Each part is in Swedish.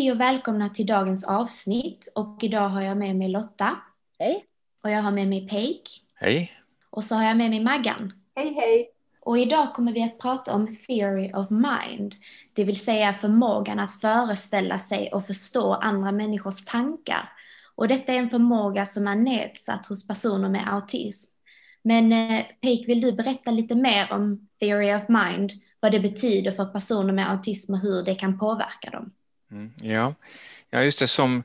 Hej och välkomna till dagens avsnitt. Och idag har jag med mig Lotta. Hej. Och jag har med mig Peik. Hej. Och så har jag med mig Maggan. Hej, hej. Och idag kommer vi att prata om theory of mind, det vill säga förmågan att föreställa sig och förstå andra människors tankar. Och detta är en förmåga som är nedsatt hos personer med autism. Men eh, Peik, vill du berätta lite mer om theory of mind, vad det betyder för personer med autism och hur det kan påverka dem? Mm, ja. ja, just det som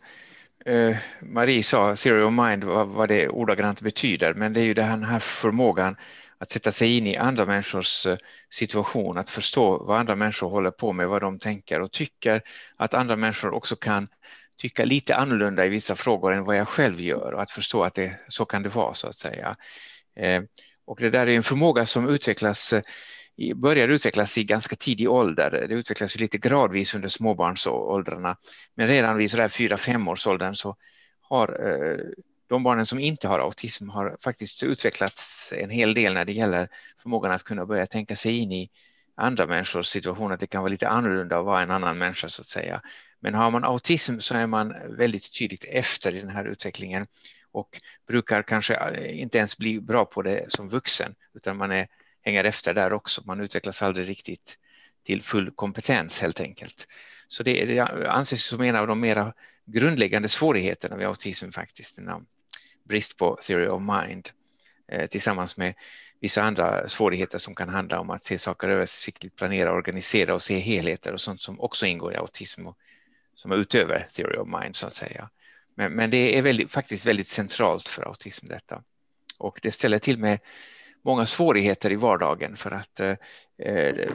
eh, Marie sa, theory of mind, vad, vad det ordagrant betyder, men det är ju den här förmågan att sätta sig in i andra människors eh, situation, att förstå vad andra människor håller på med, vad de tänker och tycker, att andra människor också kan tycka lite annorlunda i vissa frågor än vad jag själv gör och att förstå att det, så kan det vara så att säga. Eh, och det där är en förmåga som utvecklas eh, börjar utvecklas i ganska tidig ålder. Det utvecklas ju lite gradvis under småbarnsåldrarna. Men redan vid sådär 4-5 års åldern så har eh, de barnen som inte har autism har faktiskt utvecklats en hel del när det gäller förmågan att kunna börja tänka sig in i andra människors situation, att det kan vara lite annorlunda att vara en annan människa så att säga. Men har man autism så är man väldigt tydligt efter i den här utvecklingen och brukar kanske eh, inte ens bli bra på det som vuxen, utan man är, hänger efter där också. Man utvecklas aldrig riktigt till full kompetens helt enkelt. Så det, det anses som en av de mera grundläggande svårigheterna vid autism faktiskt brist på theory of mind eh, tillsammans med vissa andra svårigheter som kan handla om att se saker översiktligt, planera, organisera och se helheter och sånt som också ingår i autism och som är utöver theory of mind så att säga. Men, men det är väldigt, faktiskt väldigt centralt för autism detta och det ställer till med många svårigheter i vardagen för att eh, eh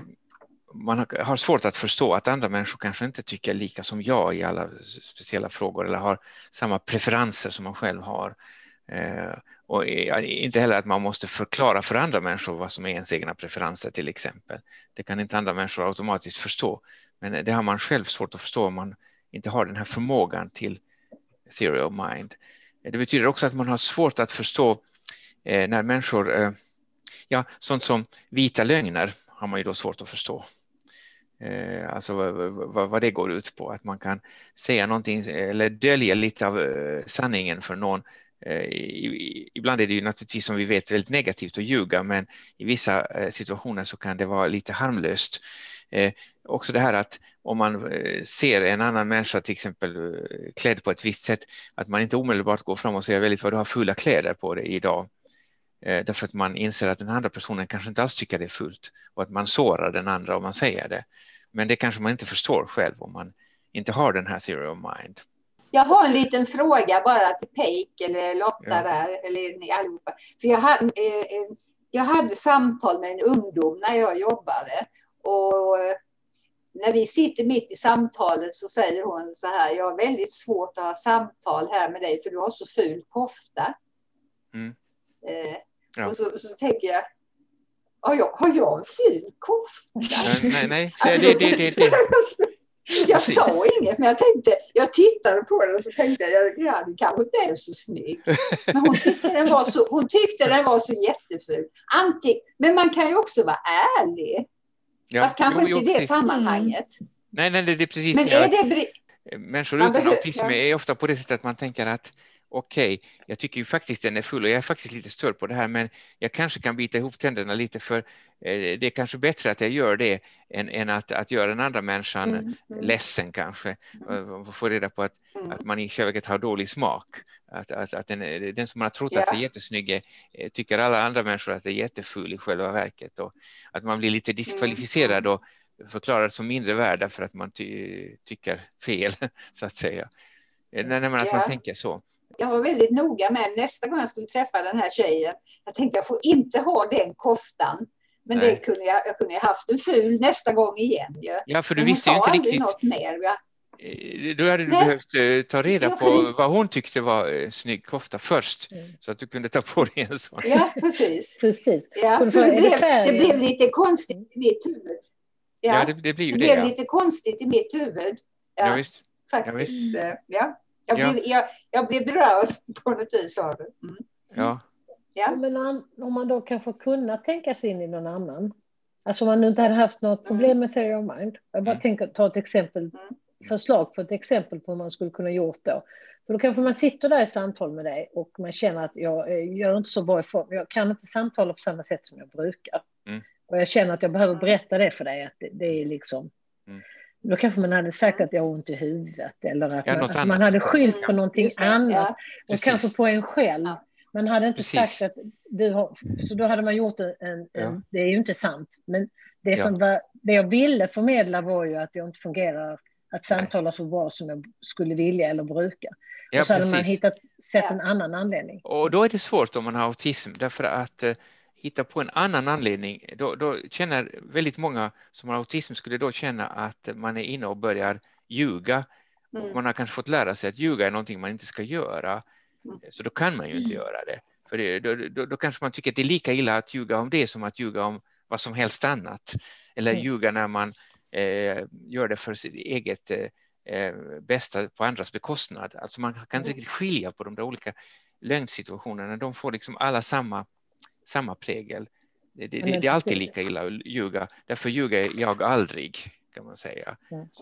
man har svårt att förstå att andra människor kanske inte tycker lika som jag i alla speciella frågor eller har samma preferenser som man själv har. Eh, och inte heller att man måste förklara för andra människor vad som är ens egna preferenser till exempel. Det kan inte andra människor automatiskt förstå. Men det har man själv svårt att förstå om man inte har den här förmågan till theory of mind. Eh, det betyder också att man har svårt att förstå eh, när människor, eh, ja, sånt som vita lögner har man ju då svårt att förstå. Eh, alltså vad, vad, det går ut på, att man kan säga någonting eller dölja lite av eh, sanningen för någon Eh, ibland är det ju naturligtvis som vi vet väldigt negativt att ljuga, men i vissa eh, situationer så kan det vara lite harmlöst. Eh, också det här att om man eh, ser en annan människa till exempel klädd på ett visst sätt, att man inte omedelbart går fram och säger väldigt vad du har fula kläder på dig idag. Därför att man inser att den andra personen kanske inte alls tycker det är fult och att man sårar den andra om man säger det. Men det kanske man inte förstår själv om man inte har den här theory of mind. Jag har en liten fråga bara till Peik eller Lotta ja. där, eller ni allihopa. För jag, hade, eh, eh, jag hade samtal med en ungdom när jag jobbade. Och när vi sitter mitt i samtalet så säger hon så här, jag har väldigt svårt att ha samtal här med dig för du har så ful kofta. Mm. Eh, ja. Och så, så tänker jag, har jag, har jag en ful kofta? Nej, nej, alltså, det, det, det, det. Jag sa inget, men jag tänkte, jag tittade på den och så tänkte jag, ja, det kanske inte är så snygg. Men hon tyckte den var så, hon tyckte den var så jätteful. Anti, men man kan ju också vara ärlig. Ja, Fast kanske jo, inte i det sammanhanget. Nej, nej, det är precis Men är det... Människor utan autism är ofta på det sättet att man tänker att okej, okay, jag tycker ju faktiskt den är full och jag är faktiskt lite störd på det här, men jag kanske kan bita ihop tänderna lite för eh, det är kanske bättre att jag gör det än, än att, att göra den andra människan mm, mm. ledsen kanske och få reda på att, mm. att man i själva har dålig smak. Att, att, att den, den som man har trott yeah. att är jättesnygg är, tycker alla andra människor att det är jätteful i själva verket och att man blir lite diskvalificerad mm. och förklarad som mindre värd för att man ty, tycker fel så att säga. När man, att yeah. man tänker så jag var väldigt noga med nästa gång jag skulle träffa den här tjejen. Jag tänkte jag får inte ha den koftan. Men det kunde jag, jag kunde ha haft en ful nästa gång igen. Ja, ja för du visste ju inte riktigt. Något mer. Jag, eh, då hade du Nej. behövt uh, ta reda ja, på det... vad hon tyckte var uh, snygg kofta först. Mm. Så att du kunde ta på dig en sån. Ja, precis. precis. Ja, så det, blev, det blev lite konstigt i mitt huvud. Ja, ja det, det, blir ju det. Det blev ja. lite konstigt i mitt huvud. Ja, ja visst. Faktiskt. Ja, visst. ja. Jag, ja. blev, jag, jag blev berörd på något vis av det. Mm. Ja. ja. Men om man då kanske kunnat tänka sig in i någon annan. Alltså om man inte hade haft något problem mm. med theory of mind. Jag bara mm. tänker ta ett exempel, mm. förslag på ett exempel på hur man skulle kunna gjort då. För då kanske man sitter där i samtal med dig och man känner att jag eh, gör inte så bra ifrån Jag kan inte samtala på samma sätt som jag brukar. Mm. Och jag känner att jag behöver berätta det för dig, att det, det är liksom mm. Då kanske man hade sagt att jag har ont i huvudet eller att, ja, man, att man, hade skyllt på någonting annat. Ja, och kanske på en själv. Man hade inte precis. sagt att du har... Så då hade man gjort en... en, ja. Det är ju inte sant. Men det, som var, det jag ville förmedla var ju att jag inte fungerar att samtala så bra som jag skulle vilja eller bruka. Ja, och så precis. hade man hittat, sett en annan anledning. Och då är det svårt om man har autism därför att eh, hitta på en annan anledning, då, då, känner väldigt många som har autism skulle då känna att man är inne och börjar ljuga. Mm. Man har kanske fått lära sig att ljuga är någonting man inte ska göra. Mm. Så då kan man ju inte mm. göra det. För det, då, då, då, kanske man tycker att det är lika illa att ljuga om det som att ljuga om vad som helst annat. Eller mm. ljuga när man eh, gör det för sitt eget eh, eh bästa på andras bekostnad. Alltså man kan inte mm. riktigt skilja på de där olika lögnsituationerna. De får liksom alla samma samma prägel. Det, det, det, det, är alltid lika illa att ljuga. Därför ljuger jag aldrig, kan man säga.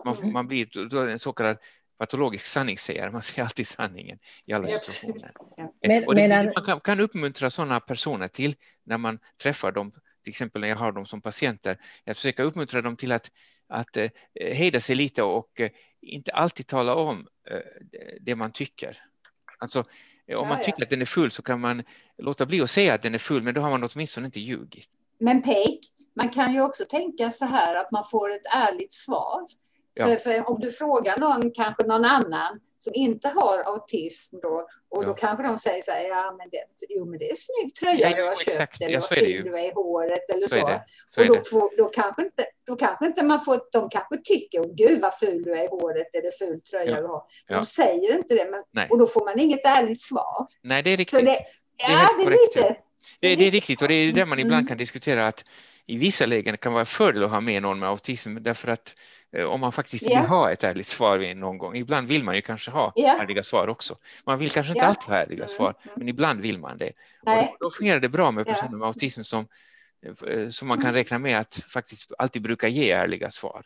Man, man blir då en så kallad patologisk sanningssägare. Man säger alltid sanningen i alla situationer. Men, och det, man kan, kan, uppmuntra sådana personer till när man träffar dem, till exempel när jag har dem som patienter, jag försöker uppmuntra dem till att, att eh, hejda sig lite och eh, inte alltid tala om eh, det man tycker. Alltså, om man tycker att den är full så kan man låta bli att säga att den är full, men då har man åtminstone inte ljugit. Men Peik, man kan ju också tänka så här att man får ett ärligt svar. Ja. För, för, om du frågar någon, kanske någon annan, som inte har autism då, och då kanske de säger så här, ja men det, jo, men det är snygg tröja ja, du har köpt, exakt. eller ja, vad fin du är i håret eller så. så. så och då, får, då, kanske inte, då kanske inte man får, de kanske tycker, oh, gud vad ful du är i håret eller ful tröja ja. du har. De ja. säger inte det, men, och då får man inget ärligt svar. Nej, det är riktigt. Det, det är ja, det är lite. Det, det är riktigt och det är det man ibland mm. kan diskutera att i vissa lägen kan vara fördel att ha med någon med autism därför att eh, om man faktiskt vill ha ett ärligt svar någon gång, ibland vill man ju kanske ha yeah. ärliga svar också. Man vill kanske inte yeah. alltid ha ärliga mm. svar, mm. men ibland vill man det. Och då, då fungerar det bra med personer med autism som, eh, som man kan mm. räkna med att faktiskt alltid brukar ge ärliga svar.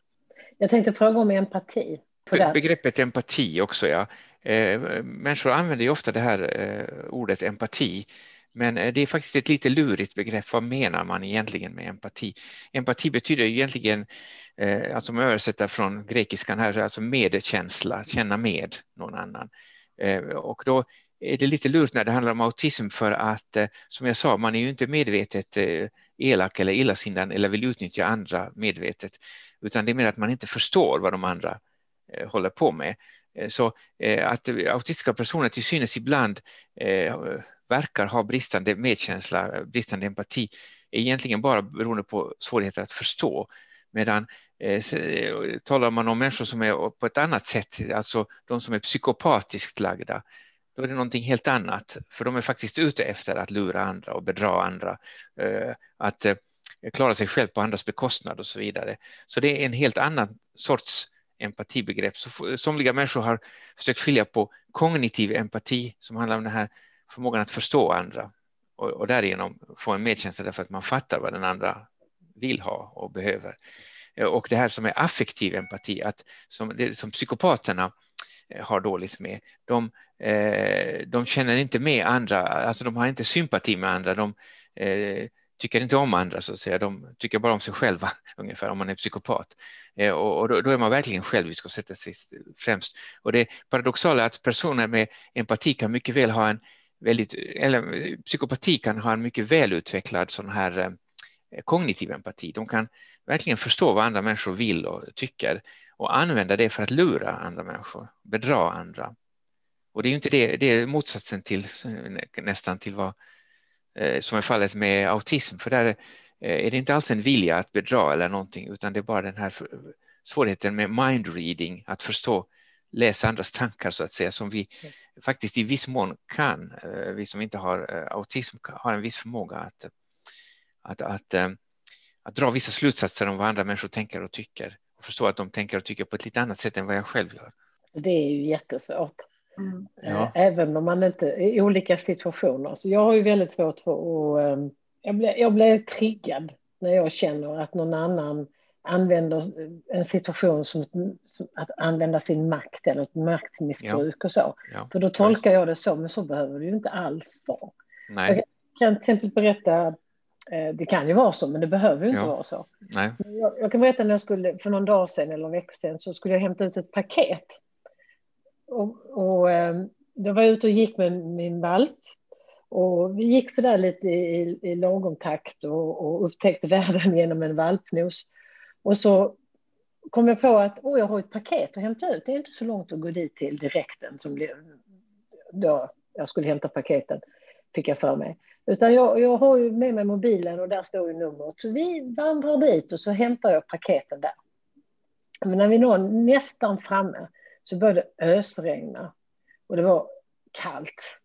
Jag tänkte fråga om empati. Be begreppet empati också, ja. Eh, människor använder ju ofta det här eh, ordet empati men eh, det är faktiskt ett lite lurigt begrepp. Vad menar man egentligen med empati? Empati betyder egentligen, eh, alltså om jag översätter från grekiskan här, alltså medkänsla, känna med någon annan. Eh, och då är det lite lurt när det handlar om autism för att, eh, som jag sa, man är ju inte medvetet eh, elak eller illasinnad eller vill utnyttja andra medvetet, utan det är mer att man inte förstår vad de andra eh, håller på med. Eh, så att autistiska personer till synes ibland verkar ha bristande medkänsla, bristande empati, är egentligen bara beroende på svårigheter att förstå. Medan eh, talar man om människor som är på ett annat sätt, alltså de som är psykopatiskt lagda, då är det någonting helt annat. För de är faktiskt ute efter att lura andra och bedra andra. Eh, att eh, klara sig själv på andras bekostnad och så vidare. Så det är en helt annan sorts empatibegrepp. Så somliga människor har försökt skilja på kognitiv empati som handlar om den här förmågan att förstå andra och, och därigenom få en medkänsla därför att man fattar vad den andra vill ha och behöver. Eh, och det här som är affektiv empati, att som, det, som psykopaterna eh, har dåligt med. De, eh, de känner inte med andra, alltså de har inte sympati med andra. De tycker inte om andra så att säga. De tycker bara om sig själva ungefär om man är psykopat. Och, och då, då, är man verkligen självisk och sätter sig främst. Och det paradoxala är att personer med empati kan mycket väl ha en väldigt, eller psykopati kan ha en mycket välutvecklad sån här eh, kognitiv empati. De kan verkligen förstå vad andra människor vill och tycker och använda det för att lura andra människor, bedra andra. Och det är ju inte det, det är motsatsen till eh, nästan till vad eh, som är fallet med autism, för där är det inte alls en vilja att bedra eller någonting, utan det är bara den här svårigheten med mind reading, att förstå, läsa andras tankar så att säga, som vi faktiskt i viss mån kan. Eh, vi som inte har autism har en viss förmåga att, att, att, att dra vissa slutsatser om vad andra människor tänker och tycker och förstå att de tänker och tycker på ett lite annat sätt än vad jag själv gör. Det är ju jättesvårt. Mm. Ja. Även om man inte, i olika situationer. Så jag har ju väldigt svårt för att, jag blir, jag blir triggad när jag känner att någon annan använder en situation som, som att använda sin makt eller ett maktmissbruk ja. och så. Ja. För då tolkar jag det så, men så behöver det ju inte alls vara. Nej. Jag kan till exempel berätta, eh, det kan ju vara så, men det behöver ju inte ja. vara så. Nej. Jag, jag, kan berätta när jag skulle, för någon dag sedan eller en vecka sedan, så skulle jag hämta ut ett paket och, och ehm, då var jag ute och gick med min valp. Och vi gick så där lite i, i lagom takt och, och upptäckte världen genom en valpnos. Och så kom jag på att oh, jag har ett paket att hämta ut. Det är inte så långt att gå dit till direkten som då jag skulle hämta paketen, fick jag för mig. Utan jag, jag har ju med mig mobilen och där står ju numret. Så vi vandrar dit och så hämtar jag paketen där. Men när vi når nästan framme så började det ösregna och det var kallt.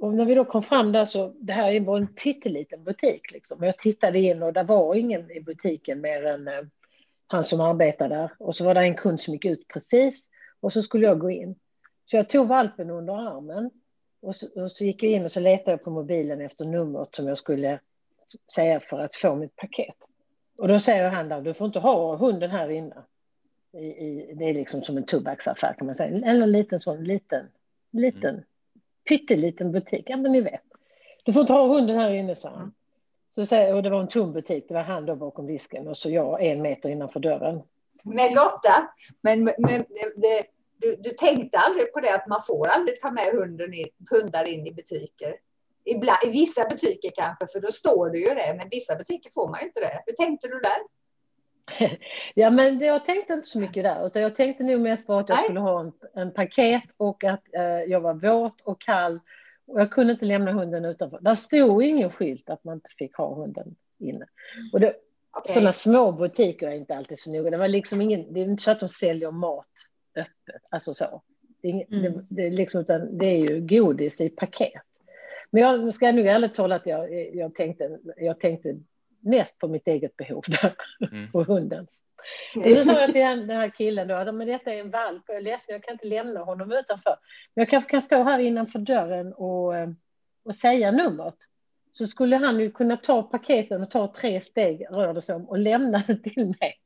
Och när vi då kom fram där så, det här var en pytteliten butik liksom. Jag tittade in och det var ingen i butiken mer än eh, han som arbetade där. Och så var det en kund som gick ut precis och så skulle jag gå in. Så jag tog valpen under armen och så, och så gick jag in och så letade jag på mobilen efter numret som jag skulle säga för att få mitt paket. Och då säger han där, du får inte ha hunden här inne. I, i, det är liksom som en tobaksaffär kan man säga. Eller en liten sån liten, liten, mm pytteliten butik. Ja, men ni vet. Du får inte ha hunden här inne, sa han. Så säger, och det var en tom butik. Det var han då bakom disken och så jag en meter innanför dörren. Men Lotta, men, men det, du, du tänkte aldrig på det att man får aldrig ta med hunden in, hundar in i butiker? Ibland, I vissa butiker kanske, för då står det ju det, men vissa butiker får man ju inte det. Hur tänkte du där? Ja, men jag tänkte inte så mycket där, utan jag tänkte nog mest på att jag Nej. skulle ha en, en paket och att eh, jag var våt och kall. Och jag kunde inte lämna hunden utanför. Där stod ingen skylt att man inte fick ha hunden inne. Och det, okay. Sådana små butiker är inte alltid så noga. Det, var liksom ingen, det är inte så att de säljer mat öppet, alltså så. Det är, mm. det, det, är liksom, utan det är ju godis i paket. Men jag ska nog ärligt tala att jag, jag, tänkte, jag tänkte mest på mitt eget behov där, mm. och hundens. Och så sa jag till den här killen då, att men detta är en valp och jag är ledsen, jag kan inte lämna honom utanför. Men jag kanske kan stå här innanför dörren och, eh, och säga numret. Så skulle han ju kunna ta paketen och ta tre steg, rör det sig om, och lämna det till mig.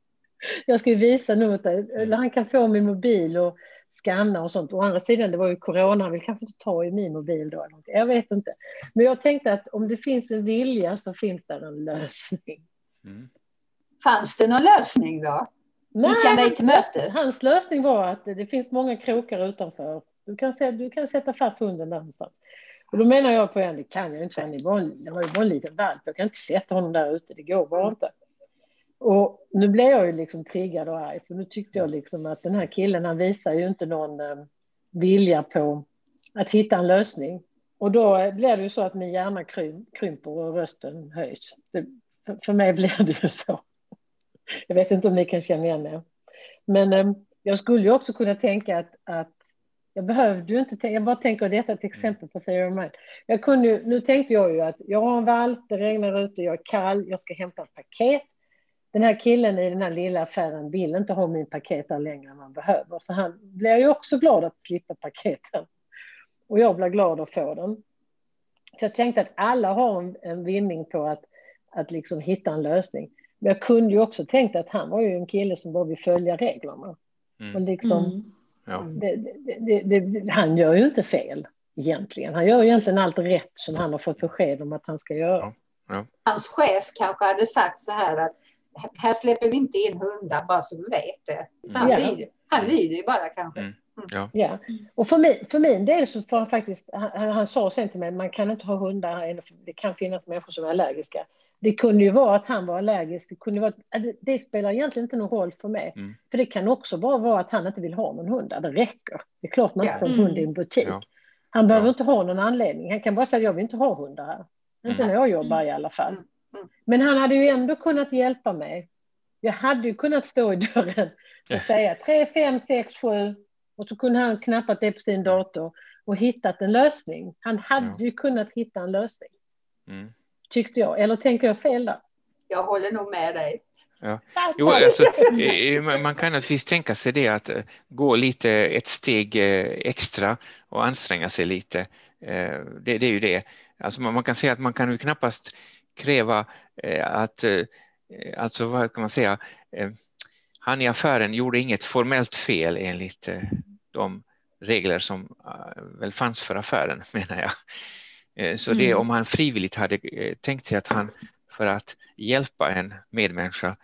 Jag skulle visa numret, eller han kan få min mobil och skanna och sånt. Å andra sidan, det var ju corona, han vill kanske inte ta i min mobil då. Jag vet inte. Men jag tänkte att om det finns en vilja så finns det en lösning. Mm. Fanns det någon lösning då? Nej, Gick han dig till mötes? Hans lösning var att det finns många krokar utanför. Du kan, du kan sätta fast hunden där någonstans. Och då menar jag på en, det kan jag inte, för det var ju bara en liten valp. Jag kan inte sätta honom där ute, det går bara inte. Och nu blev jag ju liksom triggad och arg, för nu tyckte jag liksom att den här killen, han visar ju inte någon eh, vilja på att hitta en lösning. Och då blir det ju så att min hjärna krymper och rösten höjs. Det, för, mig blir det ju så. Jag vet inte om ni kan känna igen det. Men eh, jag skulle ju också kunna tänka att, att Jag behövde ju inte tänka, jag bara tänker detta är ett exempel på theory of mind. Jag kunde nu tänkte jag ju att jag har en valp, det regnar ute, jag är kall, jag ska hämta ett paket. Den här killen i den här lilla affären vill inte ha min paket där längre än man behöver, så han blir ju också glad att slippa paketen. Och jag blir glad att få den. Så jag tänkte att alla har en, en vinning på att, att liksom hitta en lösning. Men jag kunde ju också tänkt att han var ju en kille som bara vill följa reglerna. Mm. Och liksom, mm. ja. det, det, det, han gör ju inte fel egentligen. Han gör egentligen allt rätt som han har fått besked om att han ska göra. Ja. Ja. Hans chef kanske hade sagt så här att här släpper vi inte in hundar bara så du vet det. han, lyder, han lyder ju bara kanske. Mm. Ja. ja. Och för min, för min del så får han faktiskt, han, han sa sen till mig, man kan inte ha hundar här det kan finnas människor som är allergiska. Det kunde ju vara att han var allergisk, det, kunde vara, det, det spelar egentligen inte någon roll för mig. Mm. För det kan också bara vara att han inte vill ha någon hund det räcker. Det är klart man inte får en hund i en butik. Ja. Han behöver ja. inte ha någon anledning, han kan bara säga jag vill inte ha hundar här. Inte mm. när jag jobbar i alla fall. Mm. Men han hade ju ändå kunnat hjälpa mig. Jag hade ju kunnat stå i dörren och säga 3, 5, 6, 7 och så kunde han knappat det på sin dator och hittat en lösning. Han hade ja. ju kunnat hitta en lösning. Mm. Tyckte jag. Eller tänker jag fel där? Jag håller nog med dig. Ja. Jo, alltså, man kan naturligtvis tänka sig det att eh, gå lite ett steg eh, extra och anstränga sig lite. Eh, det, det är ju det. Alltså man, kan säga att man kan ju knappast kräva att, alltså vad kan man säga, han i affären gjorde inget formellt fel enligt de regler som väl fanns för affären menar jag. Eh, så det mm. om han frivilligt hade eh, tänkt sig att han för att hjälpa en medmänniska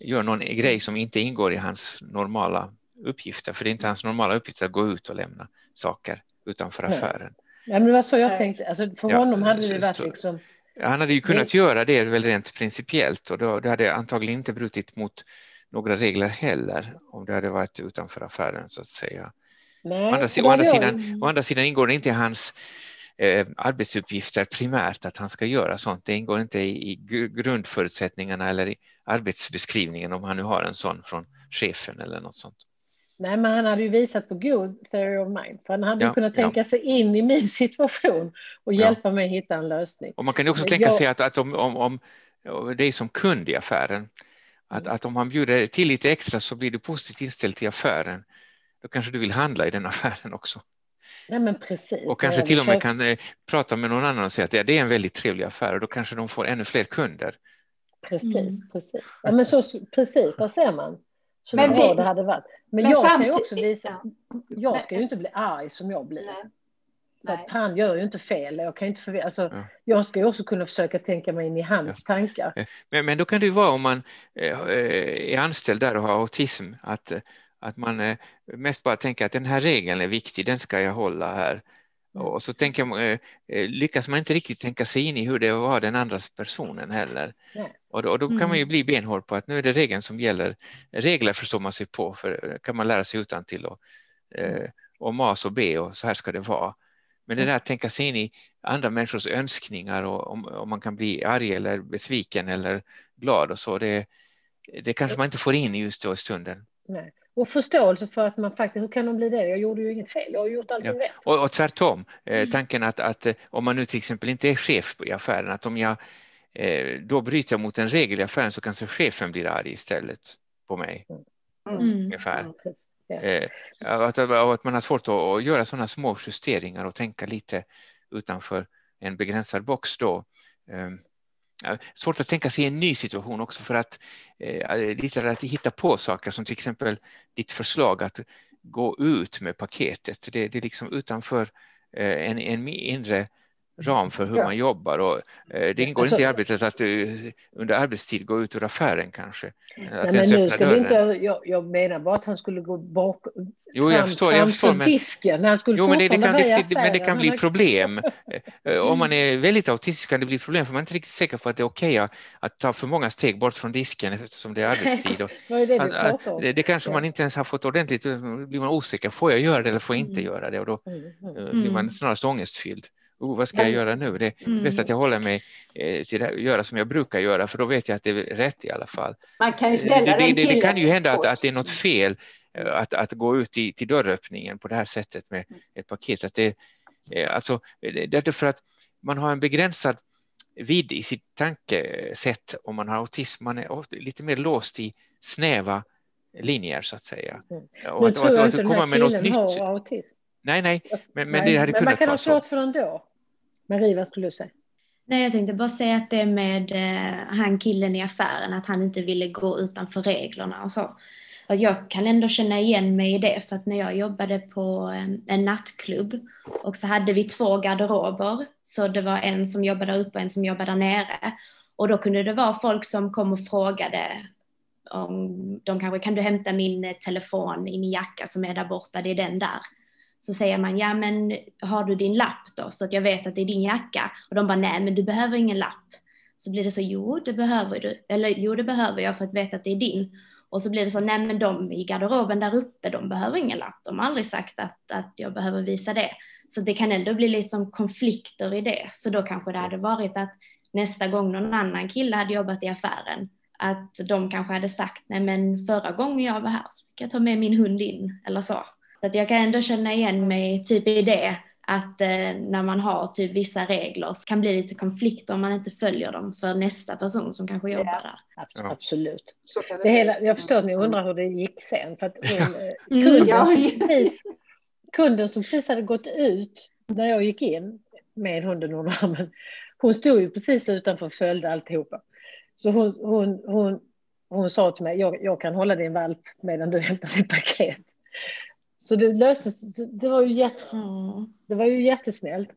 gör någon grej som inte ingår i hans normala uppgifter, för det är inte hans normala uppgift att gå ut och lämna saker utanför affären. Ja, men det var så jag tänkte, alltså för ja, honom hade det varit liksom... Han hade ju kunnat det... göra det väl rent principiellt och då, det hade antagligen inte brutit mot några regler heller om det hade varit utanför affären så att säga. Nej, å, andra, å, andra sidan, å andra sidan ingår det inte i hans eh, arbetsuppgifter primärt att han ska göra sånt. Det ingår inte i, i grundförutsättningarna eller i arbetsbeskrivningen om han nu har en sån från chefen eller något sånt. Nej, men han hade ju visat på god theory of mind, för han hade ja, kunnat tänka ja. sig in i min situation och hjälpa ja. mig hitta en lösning. Och man kan också tänka jag... sig att, att om, om, om det är som kund i affären, att, att om han bjuder till lite extra så blir du positivt inställd till affären då kanske du vill handla i den affären också. Nej, men precis. Och kanske till och med kan eh, prata med någon annan och säga att ja, det är en väldigt trevlig affär och då kanske de får ännu fler kunder. Precis, mm. precis. Ja, men så, precis, där ser man. Så men vi, det hade varit. Men, men jag kan ju också visa, jag ska ju inte bli arg som jag blir. Nej. Nej. han gör ju inte fel. Jag, kan inte förvä- alltså, ja. jag ska ju också kunna försöka tänka mig in i hans ja. tankar. Men, men då kan det ju vara om man eh, är anställd där och har autism att att man eh, mest bara tänker att den här regeln är viktig, den ska jag hålla här. Mm. Och så tänker man, eh, eh, lyckas man inte riktigt tänka sig in i hur det var den andra personen heller. Och då, och då kan man ju mm. bli benhård på att nu är det regeln som gäller. Regler förstår man sig på, för kan man lära sig utan till och, och mas och be och så här ska det vara. Men det där att tänka sig in i andra människors önskningar och om, om man kan bli arg eller besviken eller glad och så, det, det kanske man inte får in just då i stunden. Nej. Och förståelse för att man faktiskt, hur kan de bli det? Jag gjorde ju inget fel, jag har gjort allting ja. rätt. Och, och tvärtom, eh, mm. tanken att, att eh, om man nu till exempel inte är chef i affären, att om jag eh, då bryter mot en regel i affären så kanske chefen blir arg istället på mig. Mm. mm. Ungefär. Ja. Eh, att, att man har svårt att, att göra sådana små justeringar och tänka lite utanför en begränsad box då. Svårt att tänka sig en ny situation också för att eh, lite att hitta på saker som till exempel ditt förslag att gå ut med paketet. Det, det är liksom utanför eh, en, en inre ram för hur ja. man jobbar och eh, det ingår alltså, inte i arbetet att uh, under arbetstid gå ut ur affären kanske. Nej, men nu ska vi inte, jag, jag, menar bara att han skulle gå bak, jo, jag förstår, jag förstår, men, disken. Han skulle jo, men det, det kan, det, men det kan bli problem. Eh, om man är väldigt autistisk kan det bli problem för man är inte riktigt säker på att det är okej okay att ta för många steg bort från disken eftersom det är arbetstid. Och, det, det, det, det, kanske ja. man inte ens har fått ordentligt, då blir man osäker, får jag göra det eller får jag inte mm. göra det? Och då mm. mm. blir man snarast ångestfylld oh, vad ska jag göra nu? Det är mm. bäst att jag håller mig eh, till att göra som jag brukar göra, för då vet jag att det är rätt i alla fall. Man kan ju ställa det, det, det, det kan ju hända att, att det är något fel att, att gå ut i, till dörröppningen på det här sättet med ett paket. Att det, alltså, det är för att man har en begränsad vidd i sitt tankesätt om man har autism. Man är lite mer låst i snäva linjer så att säga. Mm. Och att, tror att, att, att komma med något nytt. Autism. Nej, nej, men, men det hade men kunnat vara så. Men vad kan ha svårt för den då? Marie, vad skulle du säga? Nej, jag tänkte bara säga att det med eh, han killen i affären, att han inte ville gå utanför reglerna och så. Att jag kan ändå känna igen mig i det, för att när jag jobbade på eh, en nattklubb och så hade vi två garderober, så det var en som jobbade där uppe och en som jobbade där nere. Och då kunde det vara folk som kom och frågade om de kanske, kan du hämta min eh, telefon i min jacka som är där borta, det är den där så säger man, ja men har du din lapp då så att jag vet att det är din jacka? Och de bara, nej men du behöver ingen lapp. Så blir det så, jo det behöver du, eller jo det behöver jag för att veta att det är din. Och så blir det så, nej men de i garderoben där uppe, de behöver ingen lapp. De har aldrig sagt att, att jag behöver visa det. Så det kan ändå bli liksom konflikter i det. Så då kanske det hade varit att nästa gång någon annan kille hade jobbat i affären, att de kanske hade sagt, nej men förra gången jag var här så fick jag ta med min hund in, eller så. Så att jag kan ändå känna igen mig typ i det, att eh, när man har typ vissa regler så kan det bli lite konflikt om man inte följer dem för nästa person som kanske jobbar där. Ja, absolut. Det hela, jag förstår att ni undrar hur det gick sen. För att hon, eh, mm. kunden, som precis, kunden som precis hade gått ut när jag gick in med hunden under armen, hon stod ju precis utanför och följde alltihopa. Så hon, hon, hon, hon sa till mig, jag, jag kan hålla din valp medan du hämtar ditt paket. Så det löstes, det var, ju jätte, mm. det var ju jättesnällt.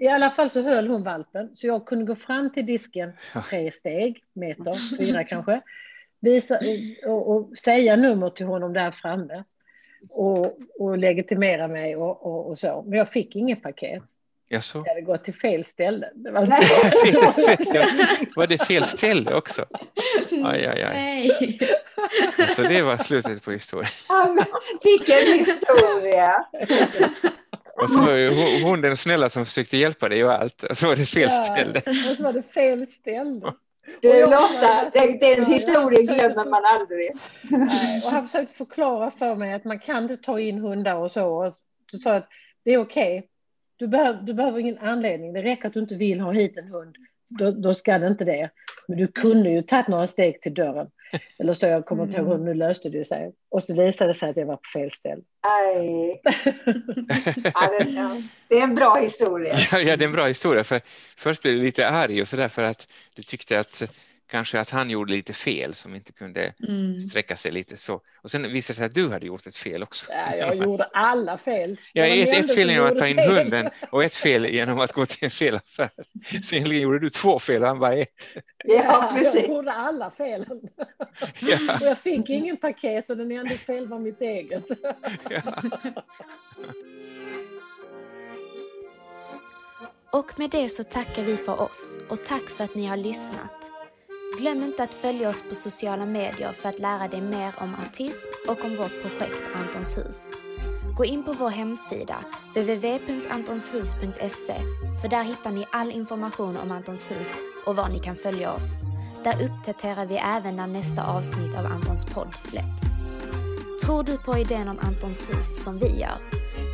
I alla fall så höll hon valpen, så jag kunde gå fram till disken tre steg, meter, fyra kanske, visa, och, och säga nummer till honom där framme och, och legitimera mig och, och, och så. Men jag fick inget paket. Jaså? Jag hade gått till fel ställe. Det var, var det fel ställe också? Aj, aj, aj. Nej. Så det var slutet på historien. Vilken historia! Och så var hon den snälla som försökte hjälpa dig och allt. Och så var det fel ställe. Ja, och så var det fel ställe. Du Lotta, den, den historien glömmer man aldrig. Nej, och han försökte förklara för mig att man kan inte ta in hundar och så. Och så sa att det är okej. Okay. Du, behöver, du behöver ingen anledning. Det räcker att du inte vill ha hit en hund. Då, då ska det inte det. Men du kunde ju tagit några steg till dörren. Eller så, jag kommer inte ihåg hur mm. nu löste det sig. Och så visade det sig att jag var på fel ställe. Nej. ja, det är en bra historia. Ja, ja, det är en bra historia. För först blev du lite arg och så där för att du tyckte att kanske att han gjorde lite fel som inte kunde mm. sträcka sig lite så. Och sen visade det sig att du hade gjort ett fel också. Ja, jag gjorde alla fel. Ja, ett, ett fel genom att ta in fel. hunden och ett fel genom att gå till en fel affär. Så egentligen gjorde du två fel och han bara ett. Ja, precis. Jag gjorde alla fel. Ja. Och jag fick ingen paket och den enda fel var mitt eget. Ja. Och med det så tackar vi för oss och tack för att ni har lyssnat. Glöm inte att följa oss på sociala medier för att lära dig mer om autism och om vårt projekt Antons hus. Gå in på vår hemsida, www.antonshus.se, för där hittar ni all information om Antons hus och var ni kan följa oss. Där uppdaterar vi även när nästa avsnitt av Antons podd släpps. Tror du på idén om Antons hus som vi gör?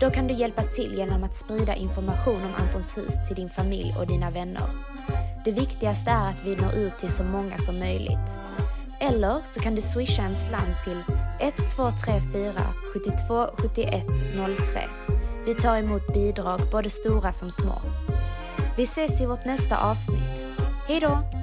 Då kan du hjälpa till genom att sprida information om Antons hus till din familj och dina vänner. Det viktigaste är att vi når ut till så många som möjligt. Eller så kan du swisha en slant till 1234 72 71 03. Vi tar emot bidrag, både stora som små. Vi ses i vårt nästa avsnitt. Hejdå!